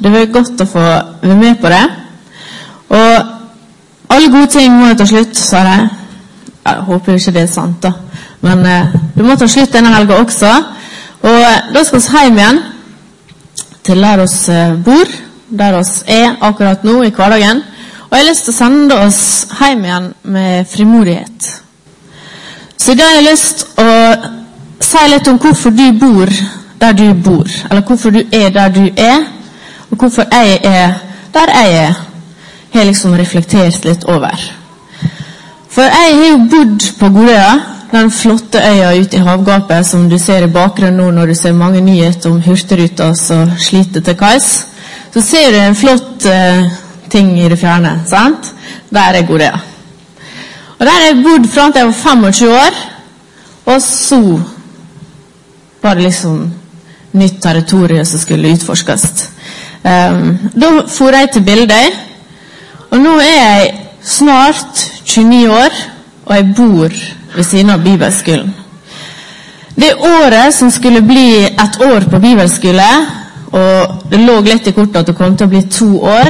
Det var godt å få være med på det. Og alle gode ting må ta slutt, sa de. Jeg håper jo ikke det er sant, da. Men eh, det må ta slutt denne helga også. Og da skal vi hjem igjen til der vi eh, bor, der vi er akkurat nå i hverdagen. Og jeg har lyst til å sende oss hjem igjen med frimodighet. Så i dag har jeg lyst til å si litt om hvorfor du bor der du bor. Eller hvorfor du er der du er, og hvorfor jeg er der jeg er. Har liksom reflektert litt over. For jeg har jo bodd på Godøya, den flotte øya ute i havgapet som du ser i bakgrunnen nå når du ser mange nyheter om Hurtigruta som sliter til kais. Så ser du en flott uh, ting i det fjerne. sant? Der er Godøya. Og Der har jeg bodd fram til jeg var 25 år. Og så var det liksom nytt territorium som skulle utforskes. Um, da for jeg til Bildøy. Og nå er jeg snart 29 år, og jeg bor ved siden av bibelskolen. Det året som skulle bli et år på bibelskole, og det lå litt i kortet at det kom til å bli to år,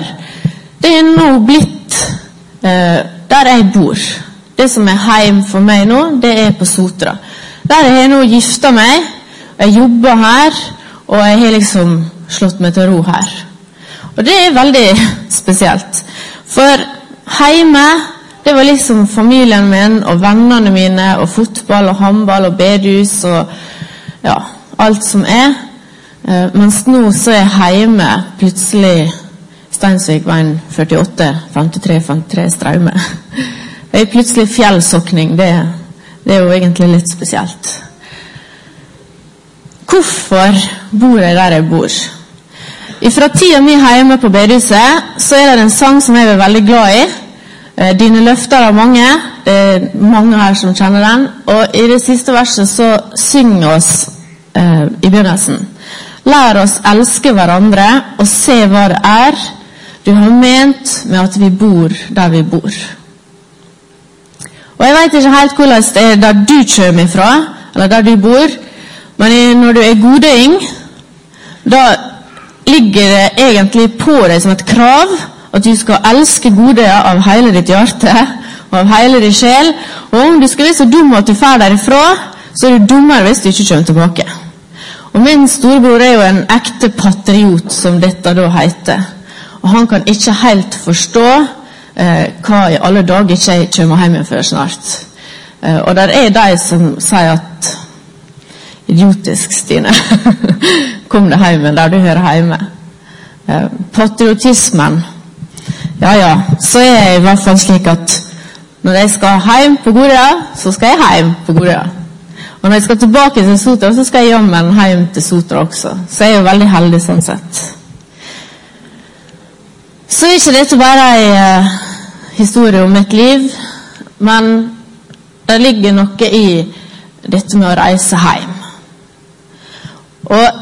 det er nå blitt eh, der jeg bor. Det som er hjem for meg nå, det er på Sotra. Der jeg har nå gifta meg, jeg jobber her, og jeg har liksom slått meg til ro her. Og det er veldig spesielt. For hjemme det var liksom familien min og vennene mine og fotball og håndball og bedehus og ja, alt som er. Eh, mens nå så er hjemme plutselig Steinsvikveien 48, 53, 53 Straume. Det er plutselig fjellsokning. Det, det er jo egentlig litt spesielt. Hvorfor bor jeg der jeg bor? Fra tida mi hjemme på bedehuset så er det en sang som jeg er veldig glad i. Eh, Dine løfter er mange. Det er mange her som kjenner den. Og i det siste verset så synger oss eh, i begynnelsen. Lær oss elske hverandre og se hva det er du har ment med at vi bor der vi bor. Og Jeg veit ikke helt hvordan det er der du kommer ifra, eller der du bor, men når du er godøying, da ligger det egentlig på deg som et krav at du skal elske gode av hele ditt hjerte og av hele din sjel. Og om du skal være så dum at du drar derifra, så er du dummere hvis du ikke kommer tilbake. Og Min storebror er jo en ekte patriot, som dette da heter. Og han kan ikke helt forstå eh, hva i alle dager ikke jeg kommer hjem før snart. Eh, og der er de som sier at Idiotisk, Stine. Kom deg hjem der du hører hjemme. Eh, patriotismen Ja ja, så er jeg i hvert fall slik at når jeg skal hjem på Godøya, så skal jeg hjem på Godøya. Og når jeg skal tilbake til Sotra, så skal jeg jammen hjem til Sotra også. Så jeg er jo veldig heldig sånn sett. Så er ikke dette bare ei uh, historie om mitt liv, men det ligger noe i dette med å reise hjem. Og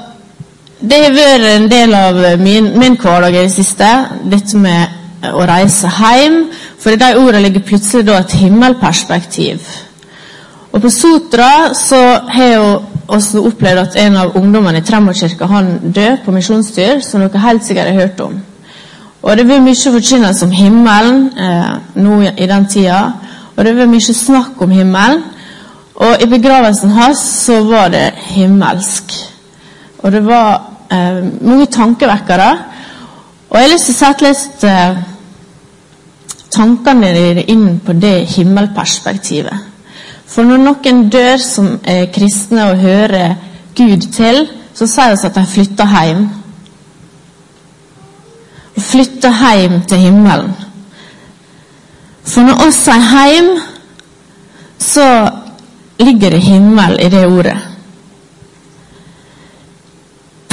det har vært en del av min, min hverdag i det siste, dette med å reise hjem. For i de ordene ligger plutselig da et himmelperspektiv. Og på Sotra så har jeg også opplevd at en av ungdommene i Tremorkirka han død på misjonstur, som dere helt sikkert har hørt om. Og det blir mye forkynnelse om himmelen eh, nå i den tida. Og det blir mye snakk om himmelen. Og i begravelsen hans så var det himmelsk. Og det var eh, mange tankevekkere. Og jeg har lyst til å sette litt eh, tankene dine inn på det himmelperspektivet. For når noen dør som er kristne og hører Gud til, så sier vi at de flytter hjem. Og flytter hjem til himmelen. For når oss sier hjem, så ligger det himmel i det ordet.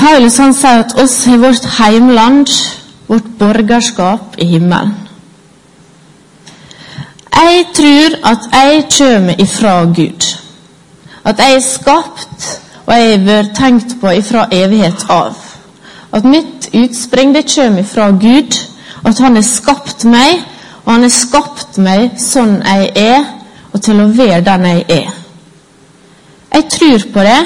Paulus han sier at oss har vårt heimland, vårt borgerskap, i himmelen. Jeg tror at jeg kommer ifra Gud. At jeg er skapt, og jeg har vært tenkt på ifra evighet av. At mitt utspring det kommer ifra Gud. At Han har skapt meg, og Han har skapt meg sånn jeg er, og til å være den jeg er. Jeg tror på det,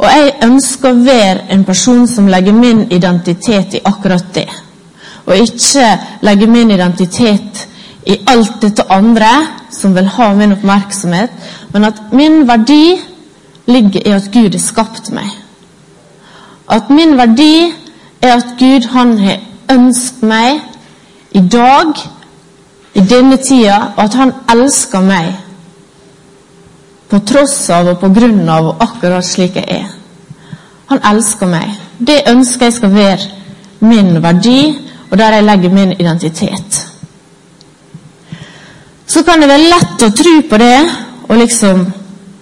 Og jeg ønsker å være en person som legger min identitet i akkurat det. Og ikke legger min identitet i alt dette andre som vil ha min oppmerksomhet, men at min verdi ligger i at Gud har skapt meg. At min verdi er at Gud han har ønsket meg i dag, i denne tida, og at han elsker meg på tross av og på grunn av og akkurat slik jeg er. Han elsker meg. Det ønsker jeg skal være min verdi, og der jeg legger min identitet. Så kan det være lett å tro på det, og liksom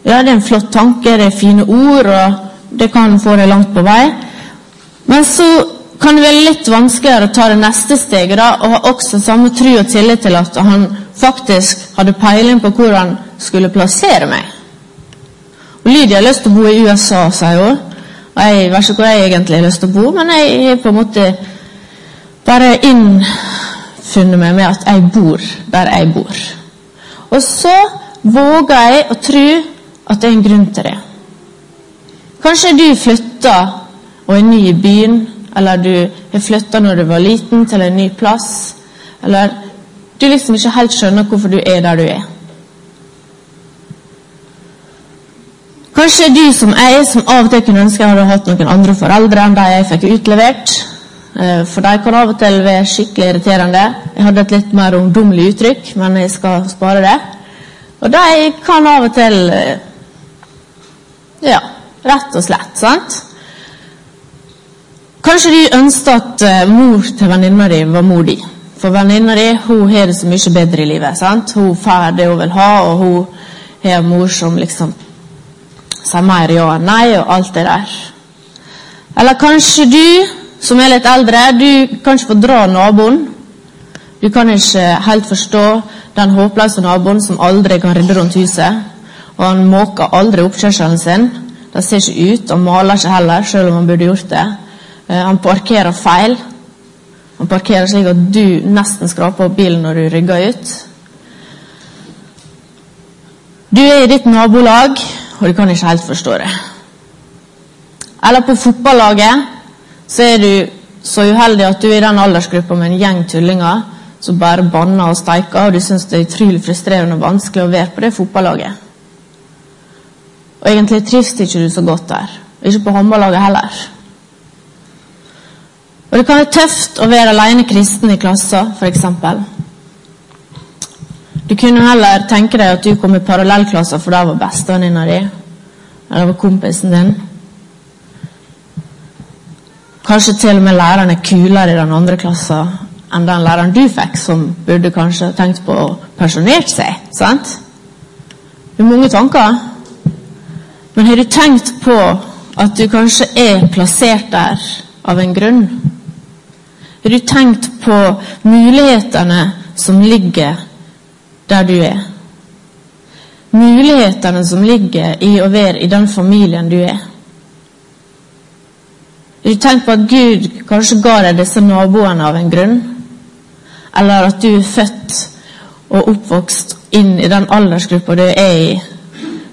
Ja, det er en flott tanke, det er fine ord, og det kan få deg langt på vei. Men så kan det være litt vanskeligere å ta det neste steget da, og ha også samme tro og tillit til at han faktisk hadde peiling på hvor han skulle plassere meg. Og Lydia har lyst til å bo i USA, sier hun. Og jeg vet ikke hvor jeg egentlig har lyst til å bo, men jeg har på en måte bare innfunnet meg med at jeg bor der jeg bor. Og så våger jeg å tro at det er en grunn til det. Kanskje du flytta og er ny i byen, eller du har flytta når du var liten, til en ny plass. Eller du liksom ikke helt skjønner hvorfor du er der du er. Kanskje du som jeg, som av og til kunne ønske jeg hadde hatt noen andre foreldre enn de jeg fikk utlevert. Eh, for de kan av og til være skikkelig irriterende. Jeg hadde et litt mer ungdommelig uttrykk, men jeg skal spare det. Og de kan av og til eh, Ja, rett og slett, sant? Kanskje du ønsket at uh, mor til venninna di var mor di. For venninna di hun har det så mye bedre i livet. sant? Hun får det hun vil ha, og hun har mor som liksom sier mer ja enn nei, og alt det der. Eller kanskje du, som er litt eldre, du kan ikke fordra naboen. Du kan ikke helt forstå den håpløse naboen som aldri kan rydde rundt huset. Og han måker aldri oppkjørselen sin. Det ser ikke ut, og maler ikke heller, selv om han burde gjort det. Eh, han parkerer feil. Han parkerer slik at du nesten skraper opp bilen når du rygger ut. Du er i ditt nabolag, og du kan ikke helt forstå det. Eller på fotballaget så er du så uheldig at du er i den aldersgruppa med en gjeng tullinger som bare banner og steiker, og du syns det er utrolig frustrerende og vanskelig å være på det fotballaget. Og egentlig trives ikke du så godt der. Ikke på håndballaget heller. Og det kan være tøft å være alene kristen i klassen, f.eks. Du kunne heller tenke deg at du kom i parallellklasser, for der var bestevenninna di. Eller var kompisen din. Kanskje til og med læreren er kulere i den andre klassen enn den læreren du fikk, som burde kanskje tenkt på å pensjonere seg. sant? Det er mange tanker. Men har du tenkt på at du kanskje er plassert der av en grunn? Har du tenkt på mulighetene som ligger der du er? Mulighetene som ligger i å være i den familien du er. Du tenkt på at Gud kanskje ga deg disse naboene av en grunn? Eller at du er født og oppvokst inn i den aldersgruppa du er i,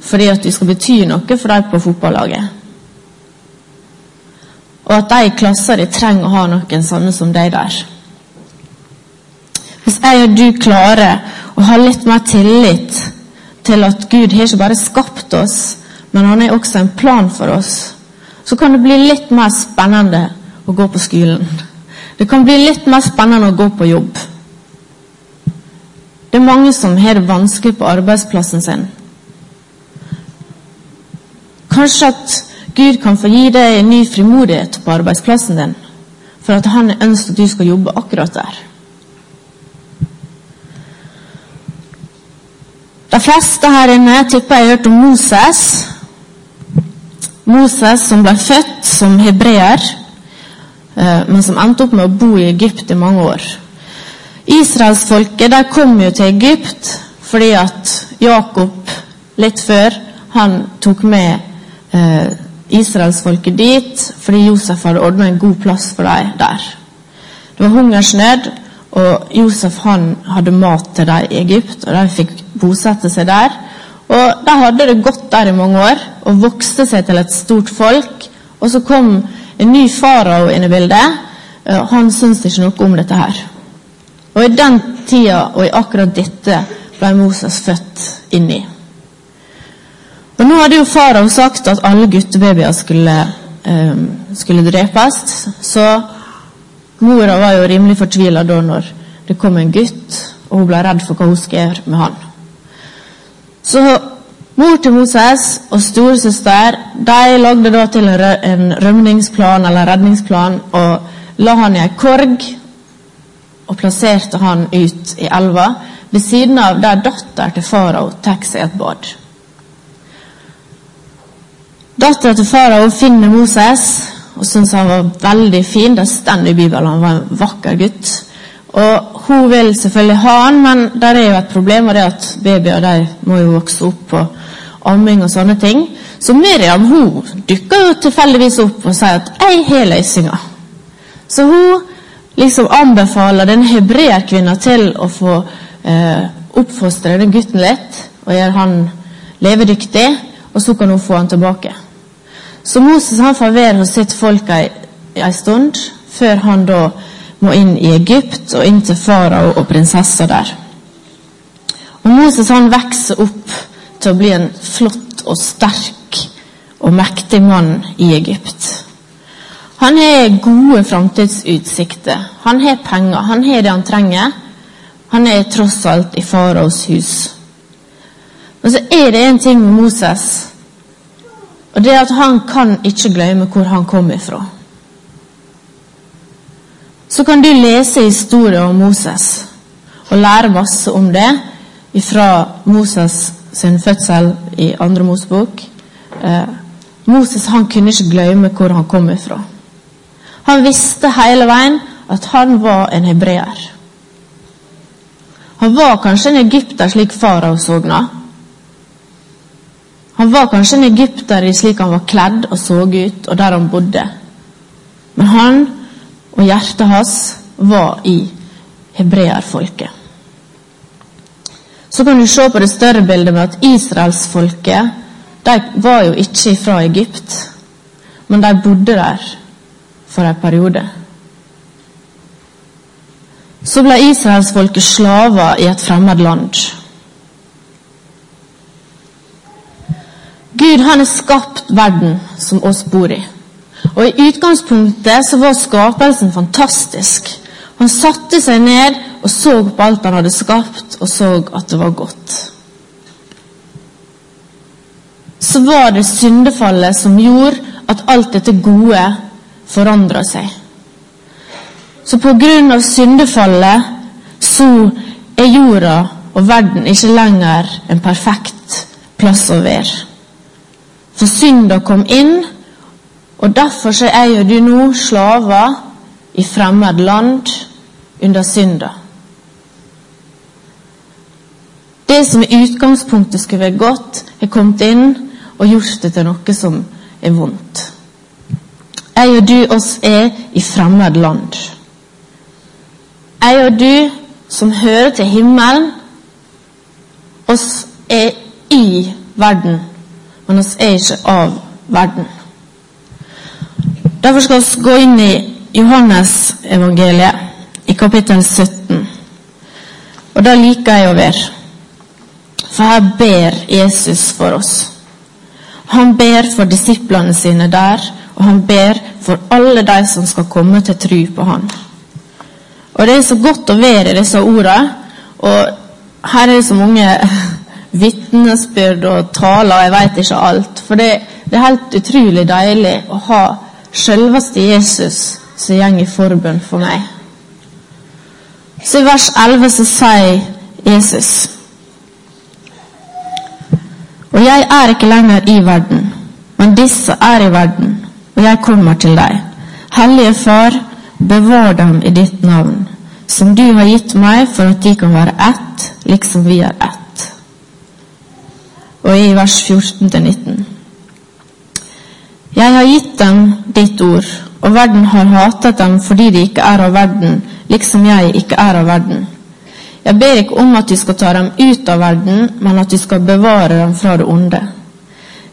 fordi at du skal bety noe for dem på fotballaget? Og at de i klassa di trenger å ha noen sånne som deg der. Hvis jeg og du klarer å ha litt mer tillit til at Gud har ikke bare skapt oss, men han har også en plan for oss, så kan det bli litt mer spennende å gå på skolen. Det kan bli litt mer spennende å gå på jobb. Det er mange som har det vanskelig på arbeidsplassen sin. Kanskje at Gud kan få gi deg en ny frimodighet på arbeidsplassen din, for at han ønsker at du skal jobbe akkurat der. De fleste her inne tipper jeg har hørt om Moses. Moses som ble født som hebreer, eh, men som endte opp med å bo i Egypt i mange år. Israelsfolket kom jo til Egypt fordi at Jakob litt før han tok med eh, israelsfolket dit fordi Josef hadde ordna en god plass for dem der. Det var hungersnød, og Josef han hadde mat til dem i Egypt, og de fikk bosette seg der. Og De hadde det godt der i mange år og vokste seg til et stort folk. Og så kom en ny farao inn i bildet. Eh, han syntes ikke noe om dette her. Og i den tida og i akkurat dette ble Moses født inni. Og Nå hadde jo farao sagt at alle guttebabyer skulle, um, skulle drepes. Så mora var jo rimelig fortvila da når det kom en gutt, og hun ble redd for hva hun skulle gjøre med han. Så mor til Moses og storesøster de lagde da til en rømningsplan eller redningsplan og la han i ei korg og plasserte han ut i elva ved siden av der datter til farao tar seg et bad. Dattera til farao finner Moses og syns han var veldig fin. Det står i Bibelen han var en vakker gutt. Og Hun vil selvfølgelig ha han, men der er jo et problem, og det at babyer de må jo vokse opp på amming og sånne ting. Så Miriam hun dukker jo tilfeldigvis opp og sier at 'jeg har løsninga'. Så hun liksom anbefaler denne hebreerkvinna til å få eh, oppfostre den gutten litt og gjøre han levedyktig, og så kan hun få han tilbake. Så Moses han får være hos sitt folk ei, ei stund, før han da må inn i Egypt og inn til farao og prinsessa der. Og Moses han vokser opp til å bli en flott og sterk og mektig mann i Egypt. Han har gode framtidsutsikter. Han har penger. Han har det han trenger. Han er tross alt i faraos hus. Men så er det en ting med Moses, og det er at han kan ikke glemme hvor han kom ifra. Så kan du lese historien om Moses og lære masse om det fra Moses sin fødsel i andre Mosebok. Eh, Moses han kunne ikke glemme hvor han kom ifra. Han visste hele veien at han var en hebreer. Han var kanskje en egypter slik farao så Han var kanskje en egypter i slik han var kledd og så ut, og der han bodde. Men han og hjertet hans var i hebreerfolket. Så kan du se på det større bildet med at israelsfolket de var jo ikke fra Egypt, men de bodde der for en periode. Så ble israelsfolket slaver i et fremmed land. Gud han har skapt verden som oss bor i. Og I utgangspunktet så var skapelsen fantastisk. Han satte seg ned og så på alt han hadde skapt, og så at det var godt. Så var det syndefallet som gjorde at alt dette gode forandra seg. Så på grunn av syndefallet så er jorda og verden ikke lenger en perfekt plass å være. For synda kom inn, og derfor så er jo du nå slaver i fremmed land under synda. Det som i utgangspunktet skulle være godt, er kommet inn og gjort det til noe som er vondt. Jeg og du oss er i fremmed land. Jeg og du som hører til himmelen, oss er i verden, men oss er ikke av verden. Derfor skal vi gå inn i Johannes-evangeliet i kapittel 17. Og da liker jeg å være. For her ber Jesus for oss. Han ber for disiplene sine der, og han ber for alle de som skal komme til tro på han. Og Det er så godt å være i disse ordene. Og her er det så mange vitnesbyrd og taler, jeg veit ikke alt. For det, det, er helt utrolig deilig å ha selveste Jesus som går i forbønn for meg. Så i vers 11 så sier Jesus Og jeg er ikke lenger i verden, men disse er i verden og jeg kommer til deg. Hellige Far, bevar dem i ditt navn, som du har gitt meg, for at de kan være ett, liksom vi er ett. Og i vers 14-19. Jeg har gitt dem ditt ord, og verden har hatet dem fordi de ikke er av verden, liksom jeg ikke er av verden. Jeg ber ikke om at du skal ta dem ut av verden, men at du skal bevare dem fra det onde.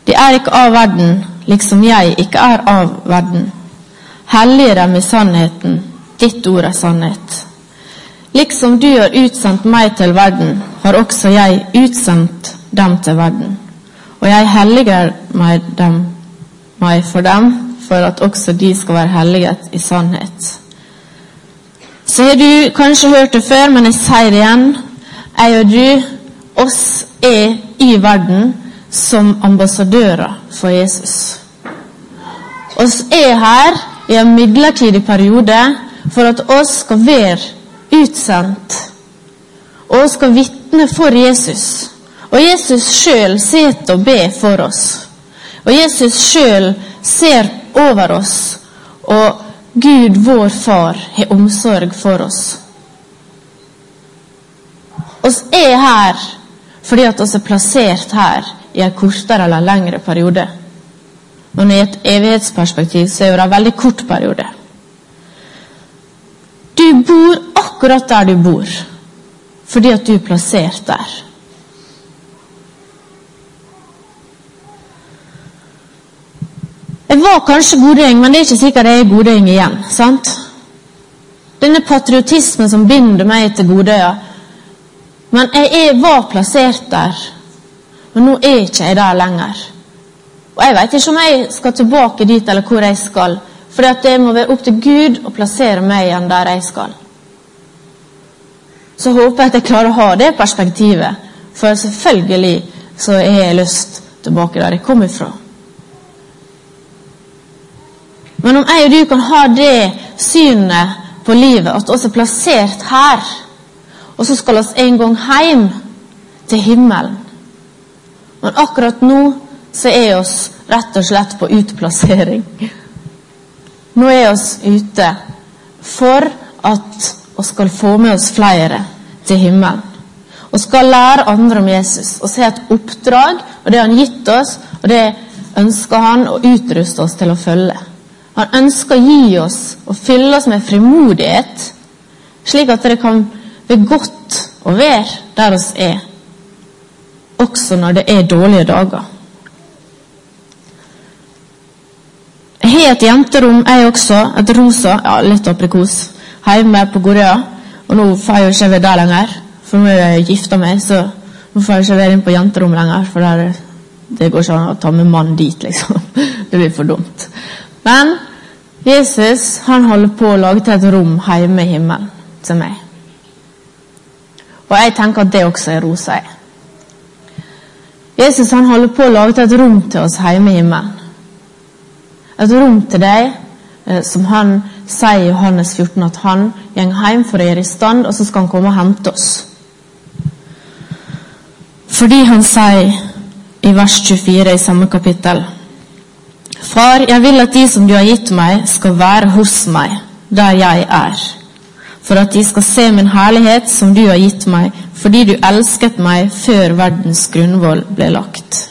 De er ikke av verden, liksom jeg ikke er av verden. Hellige dem i sannheten. Ditt ord er sannhet. Liksom du har utsendt meg til verden, har også jeg utsendt dem til verden. Og jeg helliger meg, dem, meg for dem, for at også de skal være helliget i sannhet. Så har du kanskje hørt det før, men jeg sier det igjen. Jeg og du, oss er i verden som ambassadører for Jesus. Oss er her i en midlertidig periode for at oss skal være utsendt. Og skal vitne for Jesus. Og Jesus sjøl sitter og ber for oss. Og Jesus sjøl ser over oss. Og Gud, vår Far, har omsorg for oss. Oss er her fordi at oss er plassert her i en kortere eller lengre periode. Men i et evighetsperspektiv så er det en veldig kort periode. Du bor akkurat der du bor fordi at du er plassert der. Jeg var kanskje godøying, men det er ikke sikkert jeg er godøying igjen. sant? Denne patriotismen som binder meg til Godøya. Men jeg er, var plassert der. Men nå er ikke jeg der lenger. Og jeg vet ikke om jeg skal tilbake dit, eller hvor jeg skal. For det må være opp til Gud å plassere meg igjen der jeg skal. Så håper jeg at jeg klarer å ha det perspektivet. For selvfølgelig så har jeg lyst tilbake der jeg kom ifra. Men om jeg og du kan ha det synet på livet at vi er plassert her, og så skal vi en gang hjem til himmelen Men akkurat nå så er vi rett og slett på utplassering. Nå er vi ute for at vi skal få med oss flere til himmelen. Og skal lære andre om Jesus og se et oppdrag, og det har han gitt oss, og det ønsker han å utruste oss til å følge. Han ønsker å gi oss og fylle oss med frimodighet, slik at det kan være godt å være der oss er, også når det er dårlige dager. Jeg har et jenterom, jeg også, et rosa, ja, litt aprikos, hjemme på Gorea. Og nå får jeg jo ikke være der lenger, for nå er jeg gifta meg, så nå får jeg ikke være inne på jenterom lenger, for der, det går ikke an å ta med mannen dit, liksom. Det blir for dumt. Men Jesus han holder på å lage til et rom hjemme i himmelen til meg. Og jeg tenker at det også er rosa. Jesus han holder på å lage til et rom til oss hjemme i himmelen. Et rom til deg eh, som han sier i Johannes 14 at han går hjem for å gjøre i stand, og så skal han komme og hente oss. Fordi han sier i vers 24 i samme kapittel Far, jeg vil at de som du har gitt meg, skal være hos meg, der jeg er, for at de skal se min herlighet som du har gitt meg, fordi du elsket meg før verdens grunnvoll ble lagt.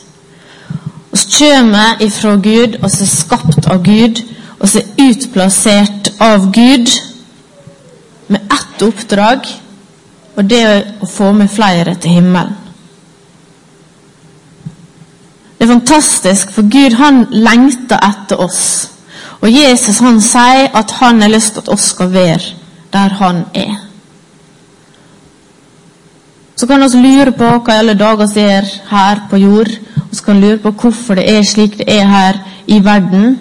Vi kommer ifra Gud, og er skapt av Gud, og er utplassert av Gud med ett oppdrag, og det er å få med flere til himmelen. Det er fantastisk, for Gud han lengter etter oss. Og Jesus han sier at han har lyst til at oss skal være der han er. Så kan vi lure på hva i alle dager vi er her på jord. Vi kan lure på hvorfor det er slik det er her i verden.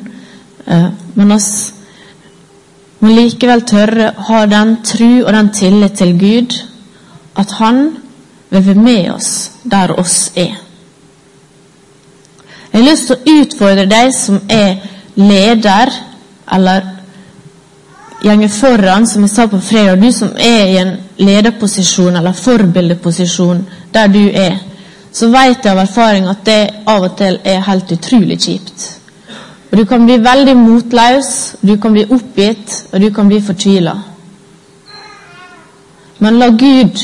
Eh, men vi må likevel tørre å ha den tru og den tillit til Gud at Han vil være med oss der oss er. Jeg har lyst til å utfordre deg som er leder, eller gjenger foran, som jeg sa på fredag. Du som er i en lederposisjon eller forbildeposisjon der du er, så vet jeg av erfaring at det av og til er helt utrolig kjipt. Og Du kan bli veldig motløs, du kan bli oppgitt, og du kan bli fortvila. Men la Gud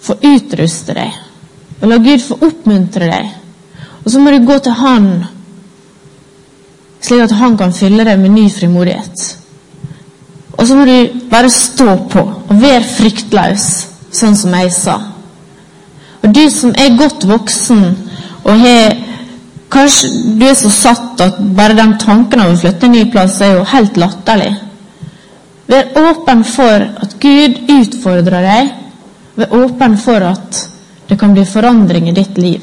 få utruste deg, og la Gud få oppmuntre deg og så må du gå til Han, slik at Han kan fylle deg med ny frimodighet. Og så må du bare stå på og være fryktløs, sånn som jeg sa. Og du som er godt voksen og har Kanskje du er så satt at bare den tanken av å flytte en ny plass er jo helt latterlig. Vær åpen for at Gud utfordrer deg. Vær åpen for at det kan bli forandring i ditt liv.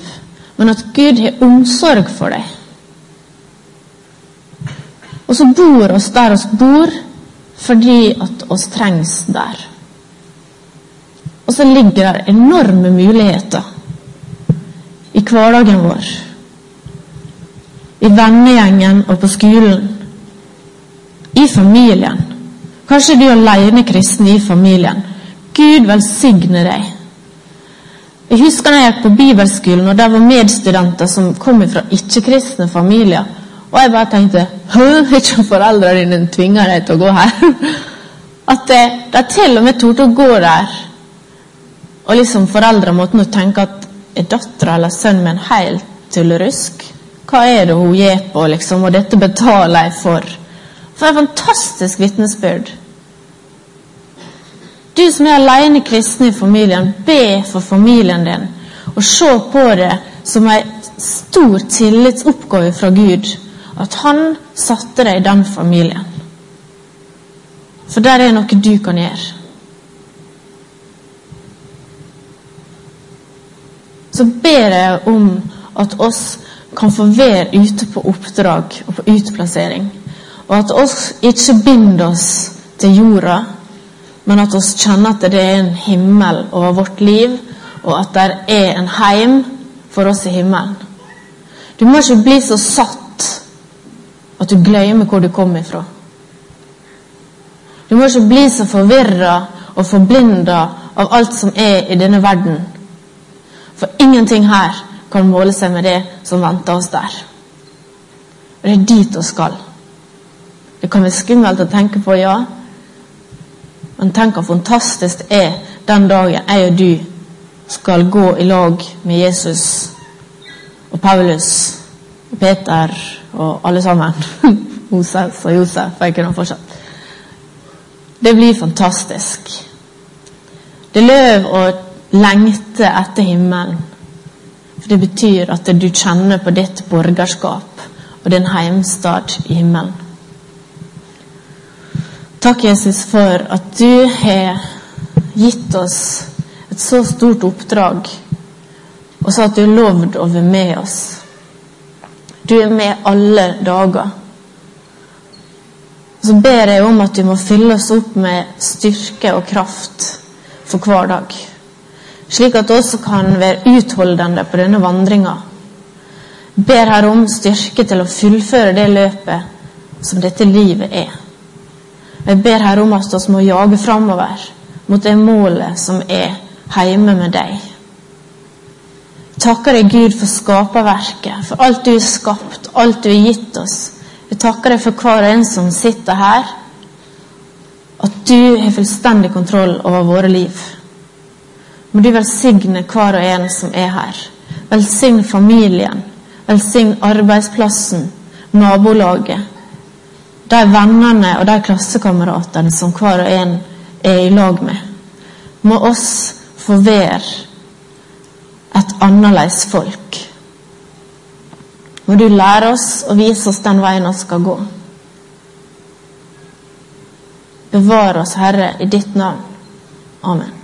Men at Gud har omsorg for deg. Og så bor oss der oss bor, fordi at oss trengs der. Og så ligger det enorme muligheter i hverdagen vår. I vennegjengen og på skolen. I familien. Kanskje du er alene kristen i familien. Gud velsigne deg. Jeg husker da jeg gikk på bibelskolen, og der var medstudenter som kom fra ikke-kristne familier. Og jeg bare tenkte Hø, ikke foreldrene dine tvinger deg til å gå her? At de til og med torde å gå der og liksom foreldre måtte nå tenke at er dattera eller sønnen min helt tullerusk? Hva er det hun gjør på, liksom? Og dette betaler jeg for. For et fantastisk vitnesbyrd. Du som er alene kristen i familien, be for familien din. Og se på det som en stor tillitsoppgave fra Gud. At han satte deg i den familien. For der er noe du kan gjøre. så ber jeg om at oss kan få være ute på oppdrag og på utplassering. Og at oss ikke binder oss til jorda, men at vi kjenner at det er en himmel over vårt liv, og at det er en heim for oss i himmelen. Du må ikke bli så satt at du glemmer hvor du kom ifra. Du må ikke bli så forvirra og forblinda av alt som er i denne verden for ingenting her kan måle seg med det som venter oss der. Og det er dit vi skal. Det kan være skummelt å tenke på, ja. Men tenk hvor fantastisk det er den dagen jeg og du skal gå i lag med Jesus og Paulus og Peter og alle sammen. Moses og Josef, jeg kunne fortsatt. Det blir fantastisk. Det løv å lengte etter himmelen. For det betyr at du kjenner på ditt borgerskap og din heimstad i himmelen. Takk, Jesus, for at du har gitt oss et så stort oppdrag, og så at du har lovd å være med oss. Du er med alle dager. Så ber jeg om at du må fylle oss opp med styrke og kraft for hver dag slik at vi også kan være utholdende på denne vandringa. Ber her om styrke til å fullføre det løpet som dette livet er. Jeg ber her om at vi må jage framover mot det målet som er hjemme med deg. Takker deg, Gud, for skaperverket, for alt du har skapt, alt du har gitt oss. Jeg takker deg for hver en som sitter her, at du har fullstendig kontroll over våre liv. Må du velsigne hver og en som er her. Velsign familien. Velsign arbeidsplassen, nabolaget. De vennene og de klassekameratene som hver og en er i lag med. Må oss få være et annerledes folk. Må du lære oss og vise oss den veien vi skal gå. Bevare oss, Herre, i ditt navn. Amen.